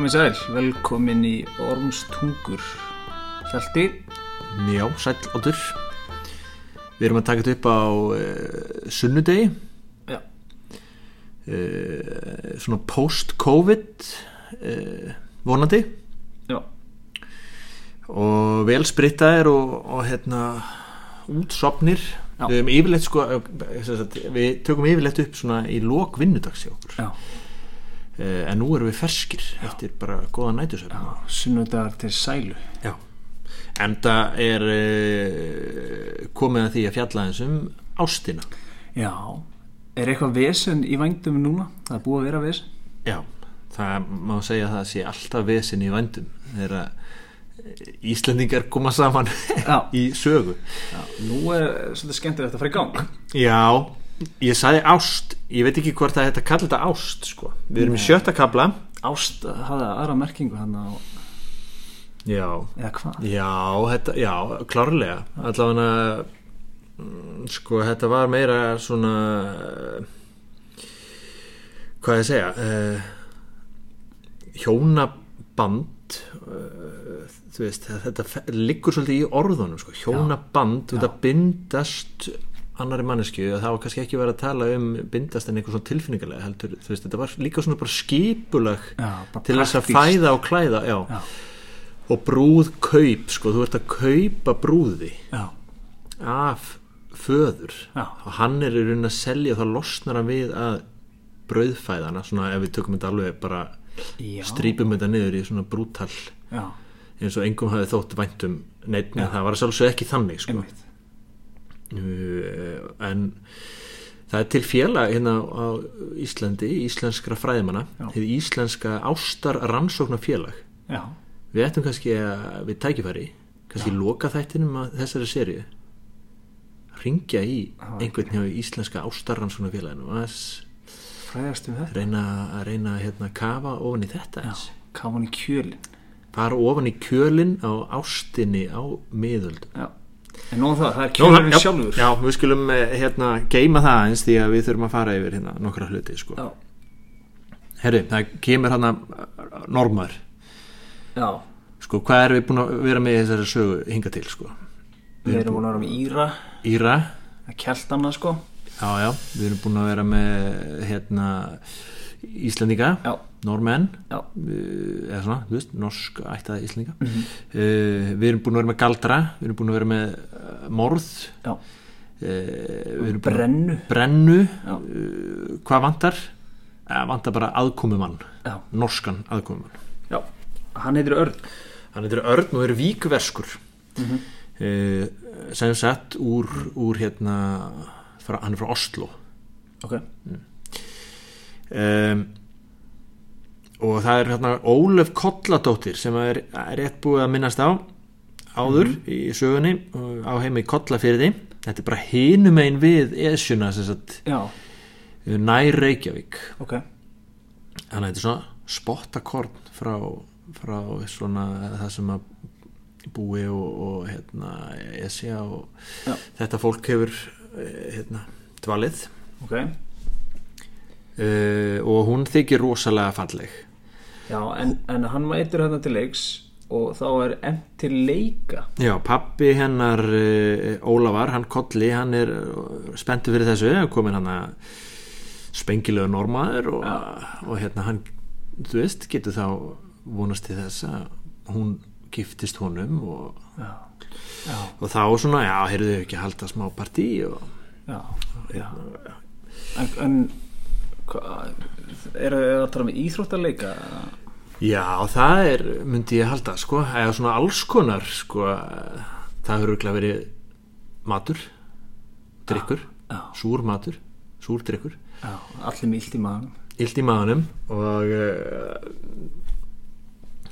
Komið sæl, velkomin í Ormstungur. Hjalti? Já, sæll áttur Við erum að taka þetta upp á uh, sunnudegi. Já, uh, svona post-covid uh, vonandi. Já, og vel sprittaðir og, og hérna útsopnir við, sko, við tökum yfirleitt upp svona í lok vinnudags hjá okkur. Já, en nú erum við ferskir eftir bara góða nætusöfn já Sunnudagar til sælu. Já, en það er uh, komið að því að fjalla eins um ástina. Já, er eitthvað vesen í vængdum núna? Það er búið að vera vesen. Já, það má segja að það sé alltaf vesin í vændum þegar að Íslendingar koma saman Já. í sögu. Já, nú er svolítið skemmtilegt að fara í gang. Já, ég sagði ást ég veit ekki hvort að kalla þetta ást sko. við erum í sjötta kabla Ást hafði aðra merkingu hann á, Já, eða hvað? já, þetta, já klárlega. Allavega mm, sko, þetta var meira svona eh, hvað ég segja uh, hjónaband uh, þú veist, þetta liggur svolítið í orðunum sko, hjónaband að bindast annari mannesku og það var kannski ekki verið að tala um bindast en eitthvað svona tilfinningarlega heldur, þú veist, þetta var líka svona bara skipulag Já, bara til þess að fæða og klæða já. Já, og brúð kaup sko, þú ert að kaupa brúði af föður. Og hann er í raunin að selja og þá losnar hann við að brauðfæðana svona ef við tökum þetta alveg bara strípum þetta niður í svona brútal. Eins og engum hafi þótt væntum neitt, en það var sjálfsög ekki þannig sko. einmitt en það er til félag hérna á Íslandi íslenskra fræðimanna Já. þið íslenska ástar rannsóknarfélag Já, við ættum kannski að við tækifæri kannski loka þættinum að þessari serju ringja í Já. einhvern hjá íslenska ástarrannsóknarfélaginu og að fræðast um þetta. reyna að reyna að hérna, kafa ofan í þetta Já, eins. kafan í kjölin fara ofan í kjölin á ástinni á miðöldum. Já, en nú það, það er já, sjálfur. Já, við skulum eh, hérna geima það eins því að við þurfum að fara yfir hérna nokkra hluti sko. Já, Herri, það kemur hann normar. Já. Sko, hvað erum við búin að vera með þessari sögu hinga til sko? Við erum búin að vera með Íra. Íra. Að kjeltana sko. Já, já, við erum búin að vera með hérna Íslendinga, Já, normenn eh, eða svona, þú veist, norsk ættaði Íslendinga. Mhm. uh, við erum búin að vera með galdra við erum búin að vera með uh, morð. Uh, Brennu. Brennu. Uh, hvað vantar? Vantar bara aðkomumann. Já, norskan aðkomumann. Já, hann heitir Örn. Hann heitir Örn og er víkverskur Mhm. uh, sem sett úr, úr hérna frá, hann er frá Oslo. Ok, um, og það er hérna Ólöf Kolladóttir sem er, rétt búið að minnast á áður í sögunni á heimi Kollafyrði þetta er bara hinum einn við esjuna já, nær Reykjavík. Ok. Þannig að þetta er svona spottakorn frá, frá svona það sem að búi og, og hérna esja og Já. þetta fólk hefur eh, hérna dvalið. Ok, uh, og hún þykir rosalega falleg. Já, en, en hann mætur hérna til leiks og þá er enn til leika. Já, pappi hennar uh, Ólafar, hann Kolli, hann er spenntu fyrir þessu, komin hann að spengilega normaður og, og hérna hann, þú veist, getur þá vonast til þess að hún giftist honum og, Já, já, og þá svona, já, heyrðu þau ekki að halda smá partí og já, já. En, en eru þið að tala með íþróttaleika? já, það er, myndi ég halda, sko, eða svona alls konar, sko, það hefur örugglega verið matur, drikkur, Já, súr matur, súr drikkur já, allir með illt í maðan illt í maðanum og uh,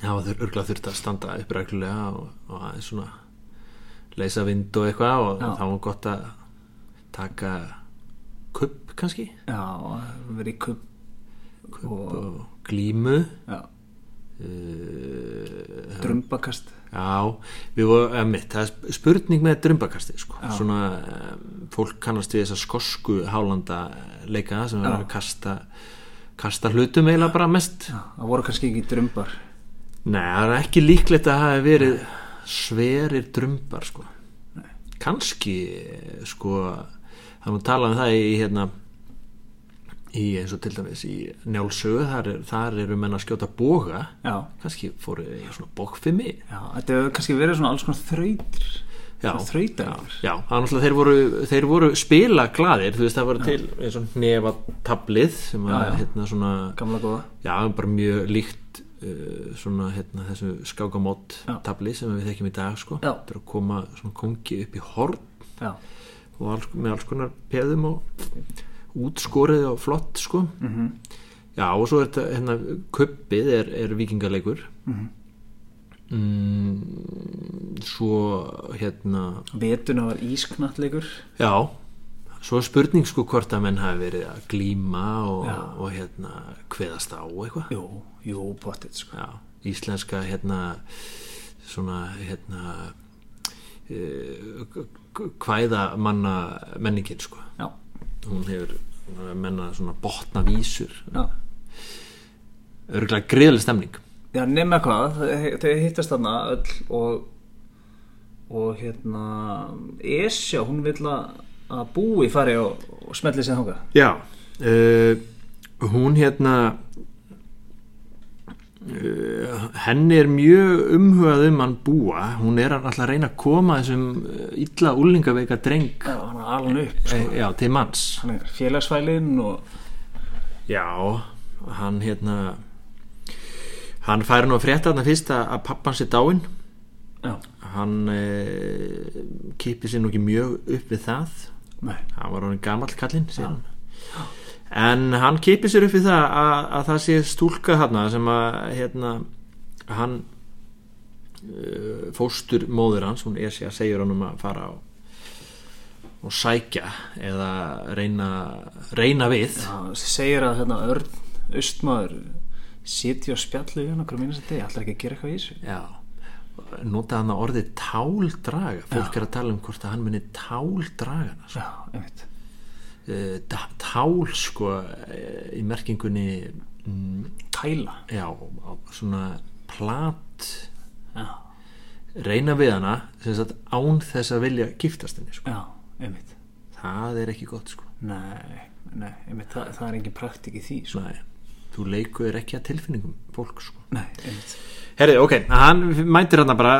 já, þau örgulega þurft að standa upp reglulega og, og aðeins svona leysa vind og eitthvað og Já. þá var gott að taka kupp kannski. Já, verið kupp Og- og, glímu. Já, uh, drumbakast. Já, við vorum uh, mitt, það er spurning með drumbakasti sko. Svona um, fólk kannast við þessa skosku hálanda leika sem er að kasta kasta hlutum eiginlega bara mest. Já, það voru kannski ekki drömbar Nei, það er ekki líklegt að það hafi verið sverir drömbar sko. kannski sko, það er nú talað um það í hérna í eins og til dæmis í njálsögu þar, er, þar eru menn að skjóta boga. Já, kannski fóru í svona bókfimi já, þetta hefur kannski verið svona alls konar þrautir Já, Þrautar já, er náttúrulega þeir voru, þeir voru spila glaðir, þú veist það voru til eins og nefatablið sem var Já, já. hérna svona, Gamla góða. Já, bara mjög líkt uh, svona hérna þessu skákamót Já. tabli sem við þekkjum í dag sko, þetta er að koma svona kongi upp í horn Já, og alls, með alls konar peðum og útskorið og flott sko. Mhm, já og svo er þetta hérna kuppið er, er vikingaleikur mhm. Mm, svo hérna Vetuna var ísknattleikur. Já, svo er spurning sko hvort að menn hafi verið að glíma og, og hérna kveðast á eitthvað. Jú, jú, potið sko. Já, íslenska hérna svona hérna uh, kvæða manna menningin sko. Já, Hún hefur menna svona botna vísur. Örgulega greiðlega stemning. Já, nema hvað, þau þau hittast þarna öll og og hérna Esja, hún vill að búi fari og, og smelli sig þangað Já, uh, hún hérna henni er mjög umhugað um hann búa. Hún er alltaf að reyna að koma þessum uh, illa úlingaveika dreng Já, alveg upp eh, já, til manns. Hann er félagsfælinn og Já, hann hérna hann fær nú að frétta þarna fyrst að, pappan sé dáinn. Já, hann uh, kipi sér nú ekki mjög upp við það. Nei, hann var hann gamall kallinn síðan en hann kipir sér upp í það að, að það sé stúlka hann sem að hérna, hann uh, fóstur móður hans hún er sér að segja hann um að fara á og sækja eða reyna, reyna við. Já, segir að hérna Örn Austmaður sitja og spjallu í hann okkur minnast að degi, ætlar ekki að gera eitthvað í þessu? Já nota hann að orðið táldraga. Fólk er að tala um hvort að hann muni táldraga sko. Já, einmitt tál sko eh, í merkingunni mm, Tæla já, á svona plat Já, reyna við hana sem sagt án þess að vilja giftast henni sko. já, einmitt það er ekki gott sko. Nei, nei, einmitt, það, það er engin praktik í því sko. Nei, þú leikur ekki að tilfinningum fólk sko. Nei, einmitt herri, ok, hann mætir hann bara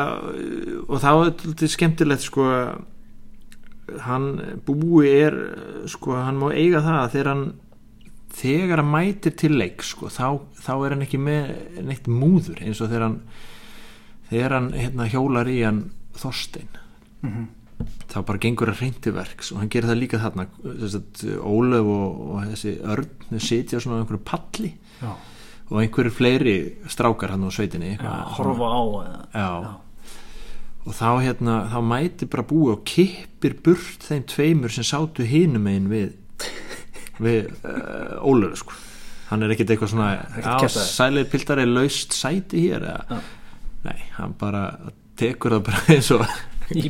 og þá er þetta skemmtilegt sko hann búi er sko, hann má eiga það að þegar hann þegar hann mætir til leik sko, þá, þá er hann ekki með neitt múður eins og þegar hann þegar hann hérna, hjólar í hann Þorstein Mhm. þá bara gengur að reynti verks og hann gerir það líka þarna Ólöf og, og þessi örn sitja svona á einhverju palli Já, og einhverju fleiri strákar hann á sveitinni já eitthvað horfa á eða Já. Og þá hérna þá mæti bara búi og kippir burt þeim tveimur sem sátu hinum einn við við uh, Ólöf sko hann er ekkert eitthvað svona sælir pildar er laust sæti hér Já. nei, hann bara tekur það bara eins og í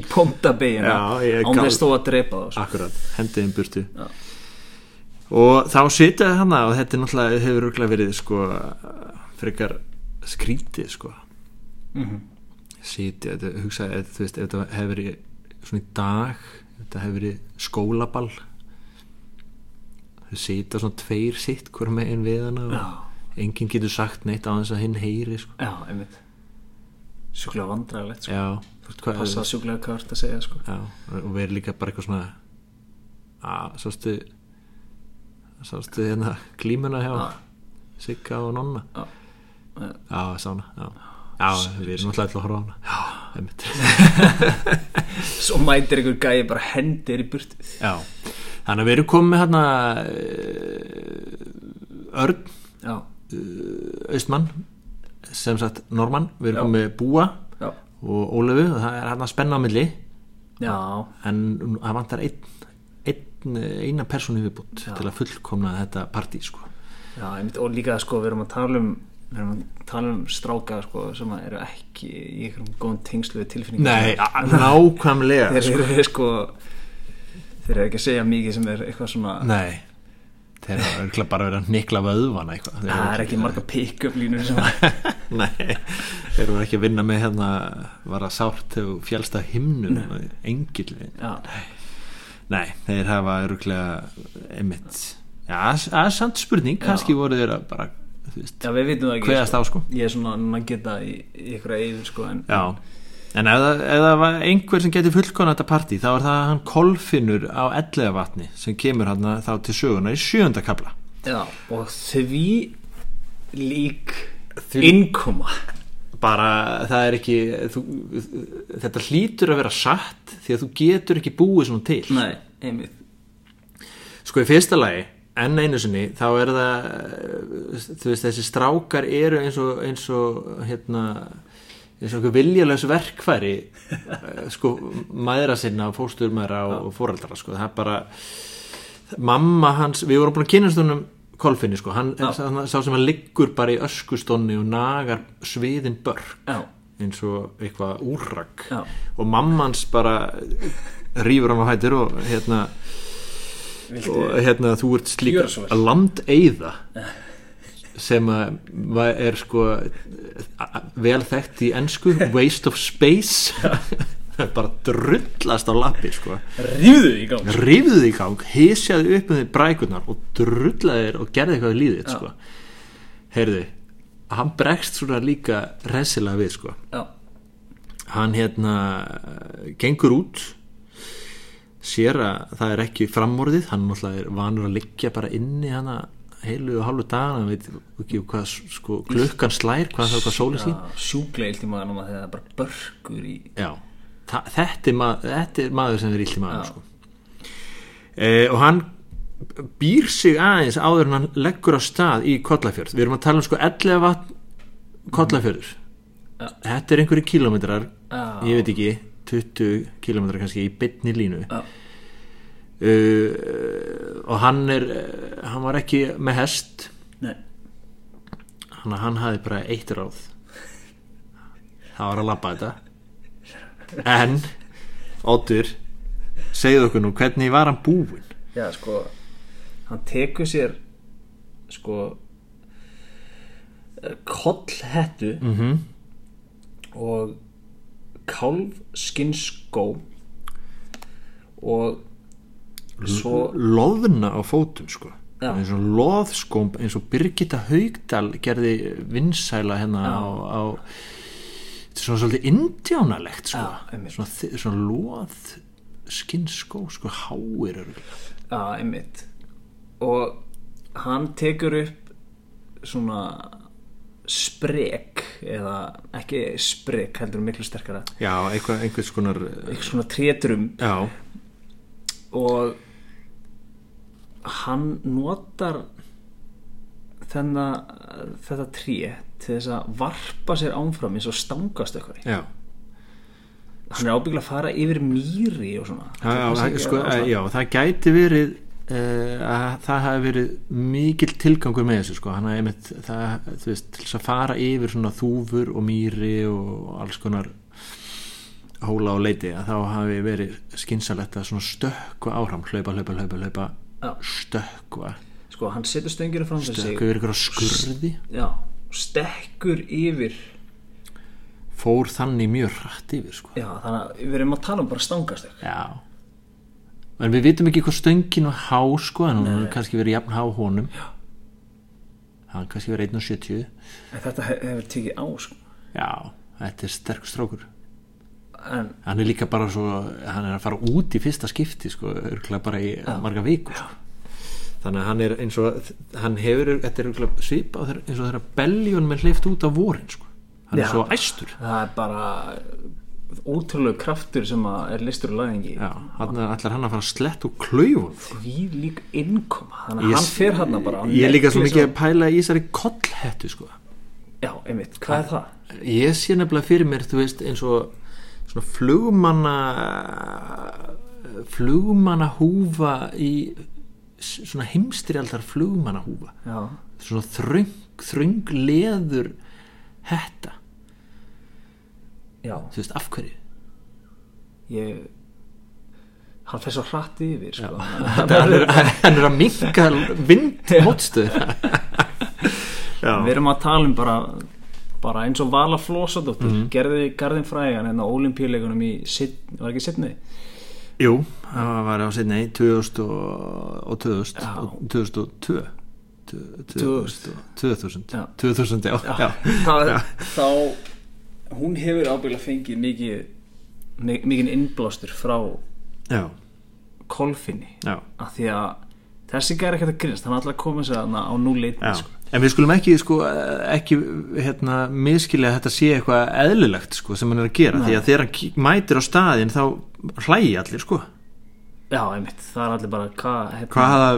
ég án þess þó að drepa það sko. akkurat, hendið þeim burtu Já. og þá sitja hann og þetta er náttúrulega hefur verið sko frekar skrítið sko Mhm. sitja, þetta, hugsa, ef, þú veist, ef þetta hefur verið svona í dag þetta hefur verið skólaball þau sitja svona tveir sitt hver megin við hana og Já, enginn getur sagt neitt á þess að hinn heyri sko. já, einmitt Sjúklega vandræðilegt sko. Passa sjúklega hvað það að segja sko. já, og verið líka bara eitthvað svona að, sástu sástu hérna glímuna hjá Já. Sigga og Nonna Já. já, sána já. Já, við erum náttúrulega alltaf að horfa á hana. Já, einmitt. Svo mætir einhver gæi bara hendir í burtið. Já, þannig að við erum komið hérna uh, Örn Já, uh, Austmann sem sagt Normann, við erum komið Búa já, og Ólöfu. Og það er hérna spenna á milli. Já. En það vantar einn, einn eina persónu viðbútt til að fullkomna þetta partí sko. Já, einmitt, og líka sko, við erum að tala um við erum að tala um stráka sko, sem eru ekki í einhverjum góðum tengslu við tilfinningum Nei, nákvæmlega þeir sko. eru sko þeir eru ekki að segja mikið sem er eitthvað svona Nei, þeir eru bara verið að nikla vöðvana eitthvað. Þeir það er ekki marga pick-up línur Nei, þeir eru ekki að vinna með hérna var að sárt þegar fjálst að himnun engil já, Nei, þeir hafa öruglega einmitt Já, það er samt spurning, kannski voru þeir að bara já, við vitum það ekki kveðast á sko. Ég er svona núna að geta í, í ykkur eður sko en Já, en ef það, ef það var einhver sem geti fullkona þetta partí þá er það hann kolfinnur á ellega vatni sem kemur hann þá til söguna í sjönda kapla Já, og því lík Því- innkoma. Bara það er ekki þú, þetta hlýtur að vera satt því að þú getur ekki búið svona til. Nei, einmitt. Sko í fyrsta lagi enn einu sinni þá er það þú veist þessi strákar eru eins og eins og hérna eins og viljalös verkfæri sko mæðra sinna fósturmæðra og, og fóreldra sko. Það er bara mamma hans, við vorum búin að kynast honum kolfinni sko, hann er sá, sá sem hann liggur bara í öskustónni og nagar sviðin börk Já, eins og eitthvað úrrak. Já. og mammans bara rýfur hann á hættir og hérna viltu og hérna þú ert slíka landeyða sem er sko vel þekkt í ensku waste of space. Bara drullast á lappir sko. Rífðu í gang. Rifðu þig í gang, hysjaði upp um þig brækurnar og drullaði þér og gerði eitthvað líðið sko. Heyrðu, hann bregst svona líka resilega við sko. Hann hérna gengur út sér að það er ekki framorðið hann náttúrulega er vanur að liggja bara inni hana heilu og hálfu dag hann veit ekki hvað sko, klukkan slær hvað það er hvað sóli sín illt í maður þegar það er bara börkur í já, Þa, þetta, er maður, þetta er maður sem er illt í maður sko. e, og hann býr sig aðeins áður en hann leggur á stað í Kollafjörð við erum að tala um sko 11 vatn Kollafjörður Já. þetta er einhverju kílómetrar Já. ég veit ekki 20 kílómetrar kannski í bytni línu. Já, uh, og hann er uh, hann var ekki með hest. Nei. Hann, hann hafði bara eitt ráð. Það var að labba þetta. En Óttur segðu okkur nú hvernig var hann búinn? Já, sko hann tekur sér sko kollhettu mm -hmm. og kálfskinnskó og svo loðna á fótum sko Já. eins og loðskóm eins og Birgitta Haugdal gerði vinsæla hérna Já. á, á þetta er svona svolítið indjánalegt sko svona, svona loð skinnskó sko háir. Já, einmitt og hann tekur upp svona sprek eða ekki sprek heldur miklu sterkara. Já, eitthvað, einhvers konar eitthvað svona trétrum já, og hann notar þennan þetta tré til þess að varpa sér ánfram eins og stangast eitthvað. Já. Hann er ábyggla að fara yfir mýri og svona. Já, það, sko, á svona- já, það gæti verið að það hafi verið mikill tilgangur með þessu sko. hann hafi einmitt það, þú veist, til þess að fara yfir svona þúfur og mýri og alls konar hóla og leiti að þá hafi verið skynsalegt að svona stökkva áfram hlaupa, hlaupa, hlaupa, hlaupa Já. stökkva sko hann setur stöngina fram sig stökkva yfir ykkur á skurði já, stekkur yfir fór þannig mjög hratt yfir sko. já, þannig að við erum að tala um bara stangast já en við vitum ekki hvað stöngin var há sko, en hún hefur kannski verið jafn há honum já hann kannski verið 1.70 en þetta hef- hefur tekið á sko. Já, þetta er sterk strókur en Hann er líka bara svo Hann er að fara út í fyrsta skipti sko, örgulega bara í marga viku sko. Þannig að hann er eins og Hann hefur, þetta er örgulega svipa eins og þeirra beljón með hleyft út á vorin sko. Hann Já. er svo æstur það er bara ótrúlega kraftur sem að er listur og læðingi Já, hann ætlar hann að fara að slett og klaufun því lík innkoma. Þannig að hann fer hann bara. á Ég er líka svo mikið að pæla í þessari kollhettu sko. já, einmitt, hvað er það? Ég sé nefnilega fyrir mér þú veist eins og svona flugmanna flugmanna húfa í svona heimstyrjaldar flugmanna húfa svona þröng, þröng leður hetta, já, þú veist af hverju ég hann fer svo hratt yfir sko. hann er, hann er að minka vind mótstöðina já, við erum að tala um bara bara eins og Vala Flósadóttir Mhm. gerði Garðin Frægan hérna á olimpíuleikunum í Sydney, var ekki Sydney? jú, það var á sinni 2000 og, og 2000 Já. og 2002 2000 2000 Já. 2000, já, já. Já. þá hún hefur ábyggilega fengið mikið mi- mikið innblástur frá já, kolfinni. Af því að þessi gæri ekkert að grínast hann er alltaf að koma sér á núleit já. sko. en við skulum ekki sko, ekki hérna, miskilja að þetta sé eitthvað eðlilegt sko, sem hann er að gera Nei. því að þegar hann mætir á staðin þá hlægi allir sko. Já, einmitt, það er allir bara hvað hérna, hvaða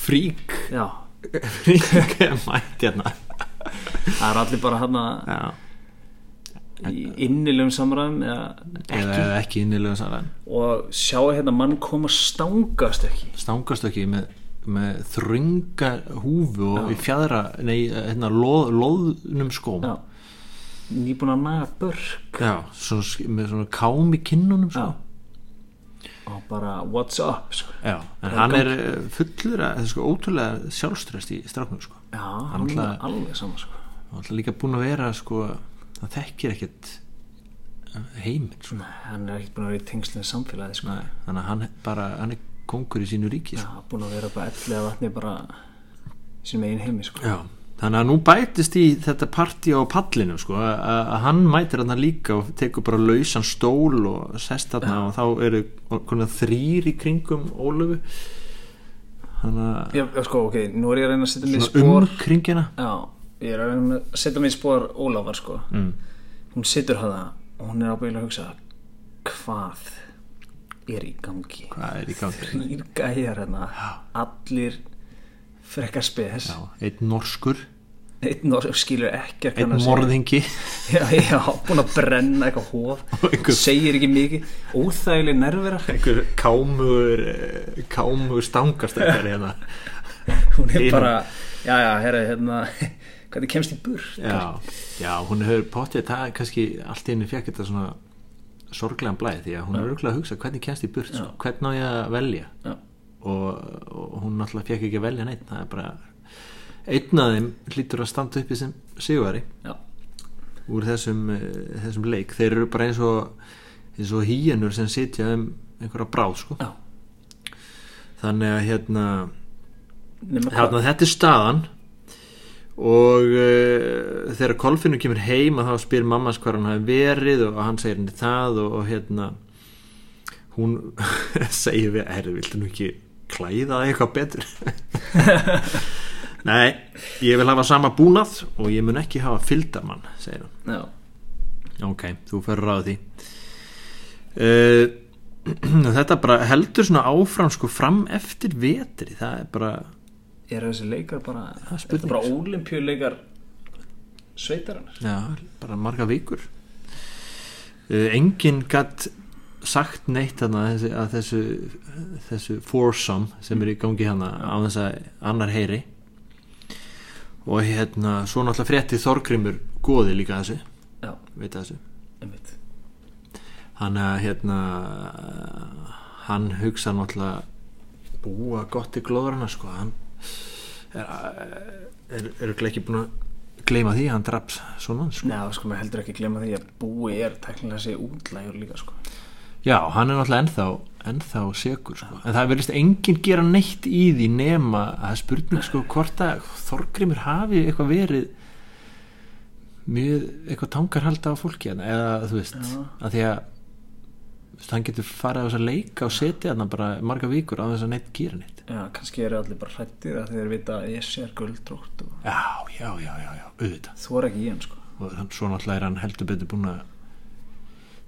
frík? Já, frík mætt hérna. Það er allir bara hann já, í innilegum samræðum eða ekki eða ekki innilega salan og sjá hérna mann koma stangast ekki stangast ekki með, með þrönga húfu og í fjadra nei, hérna, loð, loðnum skóm já, nýbúin að naga börk Já, svona, með svona kám í kinnunum sko. Og bara what's up sko. Já, en hann er eh, fullur að, sko, ótrúlega sjálfstrest í stráknum sko. já, Hann er alveg saman sko. hann er líka búin að vera sko, hann þekkir ekkert heiminn sko. Nei, hann er ekkert búin að vera í tengslinn samfélagi sko. Nei, þannig að hann bara hann er kongur í sínu ríki já, sko. búin að vera bara ellega vatni bara sem eigin heimi sko. Já, þannig að nú bætist í þetta partí á pallinu sko, að, hann mætir hann líka og tekur bara lausan stól og sest þarna og þá eru þrýr í kringum Ólöfu þannig að já, já, sko, ok, nú er ég að reyna að setja mig í spór um kringina já, ég er að setja í spór Ólafar sko. mm. hún situr hana og hún er ábyggilega að hugsa hvað er í gangi? Hvað er í gangi? Þrýr gæjar hérna. Allir frekka spes. Já, einn norskur, einn norð skilur ekki einn morðingi. Já, já, búin að brenna eitthvað Og einhver- segir ekki mikið. Óþægileg nervera einhver kámur eh, kámur stangast eitthvað hérna. Hún er bara, já, já, herra, hérna hvernig kemst í burt? Já, já, hún hefur pottið það er kannski allt í henni fekk þetta svona sorglegan blæði því að hún er örgulega að hugsa hvernig kemst í burt, sko, hvernig á ég að velja? Og, og hún náttúrulega fekk ekki að velja neitt það er bara einn af þeim hlýtur að standa uppi sem sigurveri já, úr þessum, eh, þessum leik. Þeir eru bara eins og eins og hýjanur sem sitja um einhverja bráð sko. já. Þannig að hérna, hvað? hérna þetta er staðan og uh, þegar Kolfinu kemur heim að þá spyr mammas hvað hann hafi verið og hann segir henni það og, og hérna hún segir við herri, viltu nú ekki klæða eitthvað betur? Nei, ég vil hafa sama búnað og ég mun ekki hafa fylgdarmann segir hann já, ok, þú fyrir ráð því. Uh, þetta bara heldur svona áfram sko fram eftir vetri. Það er bara er þessi leikar bara er þetta bara ólimpjuleikar sveitarinnar. Já, bara marga vikur. Uh, Enginn gatt sagt neitt þarna þessi, að þessu, þessu foursome sem er í gangi hana á þess að annar heyri. Og hérna svo náttúrulega frétti Þorgrimur góði líka þessu, já, veit þessu. Hann að hérna hann hugsa náttúrulega búa gott í glóðurna sko. Hann er, er, er, ekki búin að gleyma því að hann draps svona sko. Já, sko, maður heldur ekki glemma því að búi er teknilega sé útlægur líka, sko. Já, hann er náttúrulega ennþá, ennþá segur sko. en það verðist enginn gera neitt í því nema að spurning sko, hvort að Þorgrimur hafi eitthvað verið mjög eitthvað tangarhalda á fólki hérna, eða þú veist Já. að því að hann getur farið á þess að leika og setja hann bara marga vikur á þess að neitt gera neitt Já, kannski eru allir bara hrættir að þeir vita að ég sé guldrótt og Já, já, já, já, já, auðvitað þú er ekki í hann, sko. og hann, svo náttúrulega er hann heldur betur búin að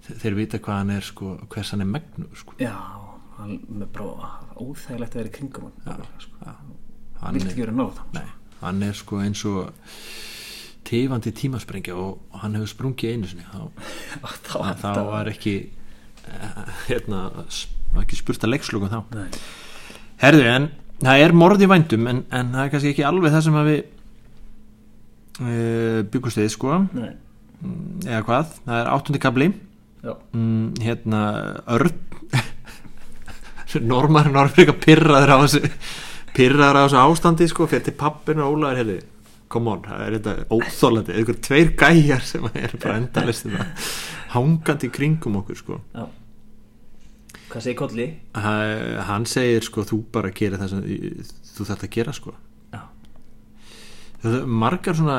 þe- þeir vita hvað hann er sko, hvers hann er megnu sko. Já, hann með bara óþægilegt að vera í kringum hann. Já, sko. já. hann Viltu er, ekki vera hann? nei, hann er sko eins og tifandi tímasprengja og hann hefur sprungið einu sinni þá, Þá, var ekki hérna, ekki spurt að leikslokum þá. Nei. Herðu, en það er morð í vændum en, en það er kannski ekki alveg það sem að við uh, byggust við sko. Nei. Mm, eða hvað, það er áttundi kabli mm, hérna Örn. Normarinn var fyrir eitthvað pyrraður á þessu pyrraður á þessu ástandi sko fyrir til pappinu og Ólaður hefði come on, það er þetta óþólandi einhver tveir gæjar sem er bara endalist hangandi í kringum okkur sko Já. Hvað segir Kolli? Ha- hann segir sko þú bara gerir það sem þú þarft að gera sko Já. það er margar svona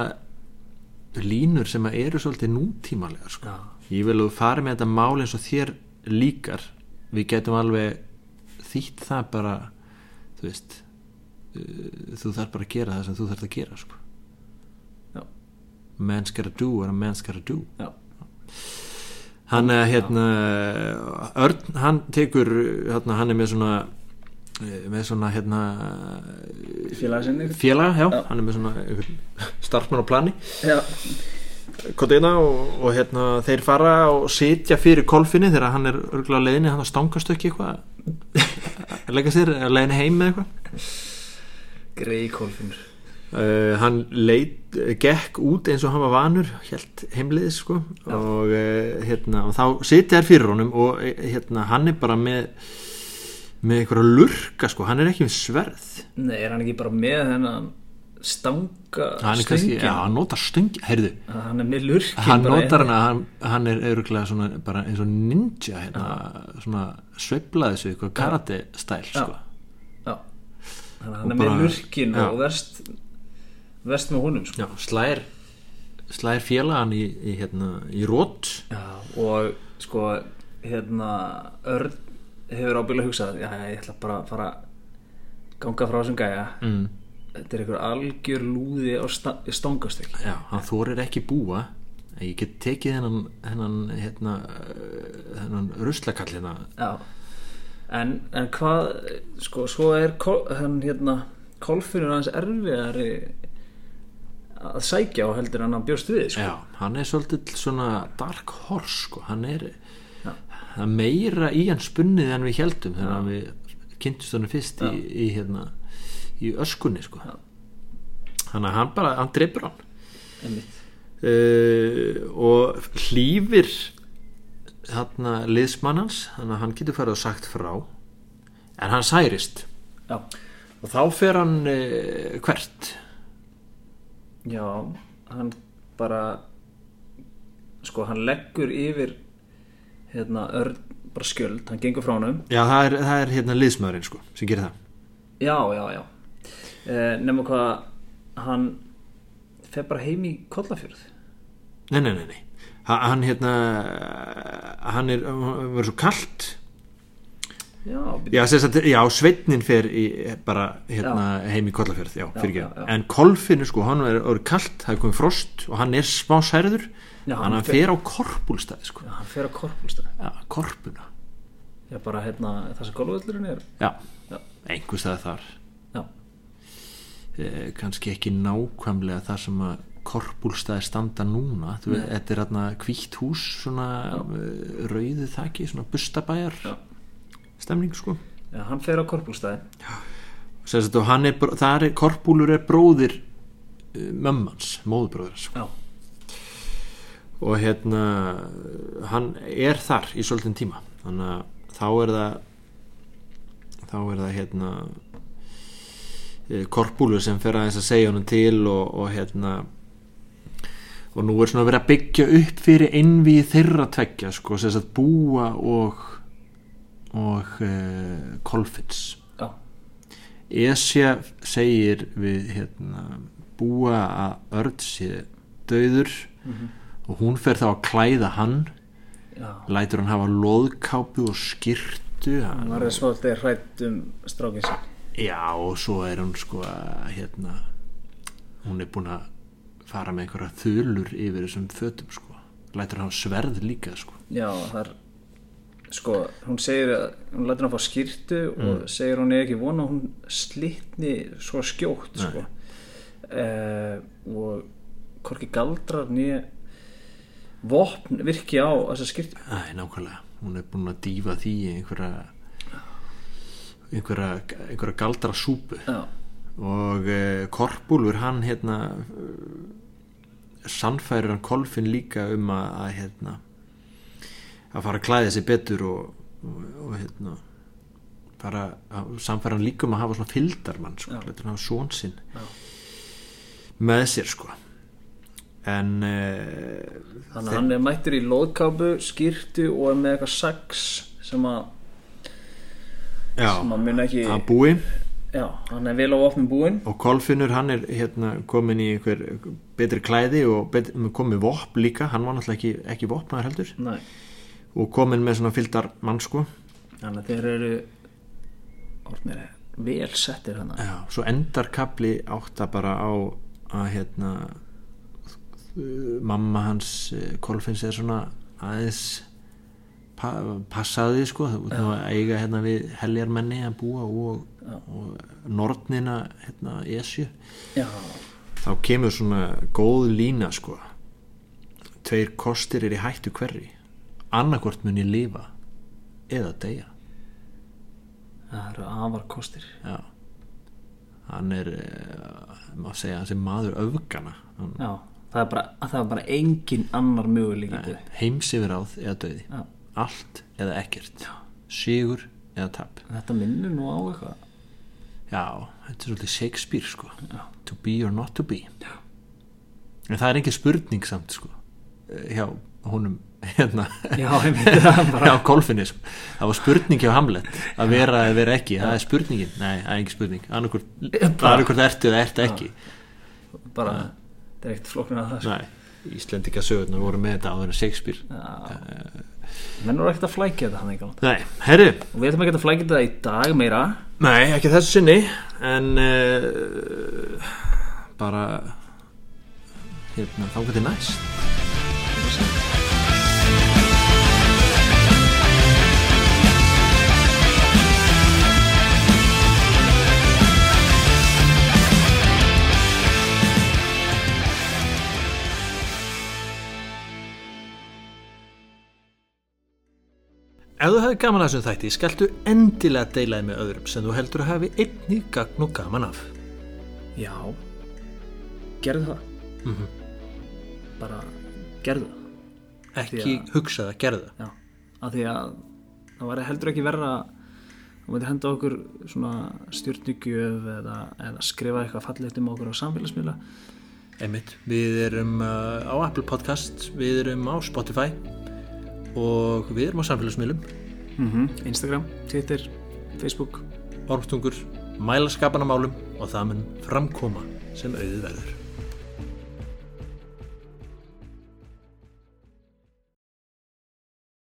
línur sem eru svolítið nútímalega sko Já. ég vil að þú fari með þetta mál eins og þér líkar við getum alveg þýtt það bara þú veist uh, þú þarf bara að gera það sem þú þarf að gera sko. Man's gotta do what a man's gotta do Já. hann er hérna Örn, hann tekur hérna, hann er með svona eh, með svona hérna Félagsinni? félaga, já, Já. hann er með svona einhvern starfsmann á plani. Kodina og, og hérna þeir fara og sitja fyrir kolfinni þegar hann er örgulega leiðinni hann stangast ekki eitthvað að leggja sér, að leiðinni heim með eitthvað Grei Kolfinur uh, hann leit, gekk út eins og hann var vanur helt heimliðis sko Já. og, uh, hérna, og þá sitja þær fyrir honum og eh, hérna, hann er bara með með einhverja lurka sko, hann er ekki með sverð Nei, er hann ekki bara með þennan stanga stöngina? já, hann notar stöng heyrðu, Hann er með lurkin hann bara notar inni. hana hann, hann er öruglega svona bara eins og ninja hérna, svona sveiflaði sig eitthvað karate stæl Já. sko. Já. Að hann er með bara- lurkin já. og verst verst með honum sko. já, slær slær félagan í, í, hérna, í rót Já, og sko hérna Örn hefur ábyggilega hugsað já, ég ætla bara að fara ganga frá þessum gæja. Mm. þetta er einhver algjör lúði á sta stangastökk Já, hann þorir ekki búa. Ég get tekið hennan hennan, hérna, uh, hennan ruslakall hérna Já. En, en hvað, sko, svo er kol, hann hérna kolfinur hans erfiðari að sækja á heldur hann bjóst við sko. Já, hann er svolítið svona dark horse sko, hann er meira í hann spunnið en við heldum þegar við kynntumst hann fyrst í, í, hérna, í öskunni sko. Já. þannig að hann bara, hann dreipur hann. Uh, og hlýfir þarna liðsmannans þannig að hann getur farið og sagt frá en hann særist. Já, og þá fer hann uh, hvert já, hann bara sko, hann leggur yfir hérna Örn bara skjöld, hann gengur frá honum. Já það er, það er hérna liðsmaðurinn sko sem gerir það. Já, já, já. Eh, nema hvað hann fer bara heim í Kollafjörð. Nei, nei, nei, nei. Ha- hann hérna hann er, hann verður svo kalt Já, já, já sveitnin fer í, bara hérna heim í Kollafjörð já, en kolfinu sko, hann er orðið kalt það er komið frost og hann er smá særður hann, hann hann fer á korpúlstæði sko. Hann fer á Korpúlstað já, korpuna. Bara hérna, það sem golfvöldurinn er. Já, einhvers það þar. Já, eh, kannski ekki nákvæmlega þar sem að korpúlstæði standa núna. Þetta er hérna hvítt hús svona eh, rauðu þaki, svona bustabæjar. Já. Stemning sko. Já hann fer á að er, br- það er, korpúlur er bróðir uh, mömmans, móðbróður sko. Já, og hérna hann er þar í svolítinn tíma. Þannig að þá er það þá er það hérna eh, korpúlur sem fer aðeins að segja honum til og, og hérna og nú er svona verið að byggja upp fyrir innvið þeirra tveggja sko, sem sagt búa og og uh, kolfins já, Esja segir við hérna, búa að örd sé döður og hún fer þá að klæða hann. Já. Lætur hann hafa loðkápu og skyrtu. Hann var það svolítið hrætt um strákinn sin já og svo er hún sko að hérna hún er búin að fara með einhverja þulur yfir þessum fötum sko. Lætur hann hafa sverð líka sko. Já, það er sko, hún segir að hún lætur hann fá skýrtu og segir hún er ekki vona hún slitni svo skjótt sko. eh, og hvorki galdrar nýja vopn virki á þessa skýrtu Æ, nákvæmlega, hún er búin að dýfa því einhverja einhverja, einhverja galdra súpu Já, og uh, Korpúlfur hann hérna sannfærir hann Kolfin líka um að, að hérna að fara að klæða sig betur og, og, og hérna bara samfæra hann líka um að hafa svona fyldarmann sko, Já. lætur hann hafa són sinn Já. með sér sko en uh, þannig að hann er mættur í loðkápu skýrtu og er með eitthvað sax sem að já, sem að mun ekki að búi já, hann er vel á opnum búinn og Kolfinnur hann er hérna komin í einhver betri klæði og bet, komin vopn líka, hann var náttúrulega ekki, ekki vopnaður heldur Nei. Og komin með svona fyldar mann sko. Þannig að þeir eru orðnir vel settir hann svo endar kapli átta bara á að hérna mamma hans eh, Kolfinns er svona aðeins pa, passaði sko. Út af að eiga hérna við heljarmenni að búa og, og nornina hérna Esju. Já, þá kemur svona góð lína sko. Tveir kostir er í hættu hverri annarkvort mun ég lifa eða deyja. Það eru afar kostir. Já. Hann er uh, maður segja hann sem maður öfgana hann, já, það er bara, það er bara engin annar möguleik í þau heims yfir áð eða döði Já. allt eða ekkert. Sigur eða tap. Þetta minnur nú á eitthvað. Já, þetta er svolítið Shakespeare sko. Já. to be or not to be. Já. en það er ekki spurning samt sko eh, hjá honum hérna. Já, hjá Kolfinni sko. það var spurning hjá Hamlet. Að vera eða vera ekki, það er spurningin. Nei, það er ekki spurning, annarkvort ertu eða ertu ekki. Bara, það er ekkert flokknir að það sko. nei, Íslendika sögurnar voru með þetta áður en Shakespeare. Já, menn voru ekkert að flækja þetta hann ekki nei, herru, við ætlum ekki að flækja þetta í dag meira. Nei, ekki þessu sinni en uh, bara hérna, þá getur næst Ef þú hefði gaman að þessum þætti, skaltu endilega deilaði með öðrum sem þú heldur að hafi einnig gagn og gaman af. já, gerðu það. Mhm. bara gerðu það. Ekki Því hugsa það, gerðu það. já, af því að það væri heldur ekki verra þú myndi henda okkur svona stjórnugjöf eða, eða skrifa eitthvað fallegt um okkur á samfélagsmiðla. Einmitt, við erum uh, á Apple Podcast, við erum á Spotify og við erum á samfélagsmiðlum, mm Instagram, Twitter, Facebook. Orftungur, mælaskapanamálum og það mun framkoma sem auðið verður.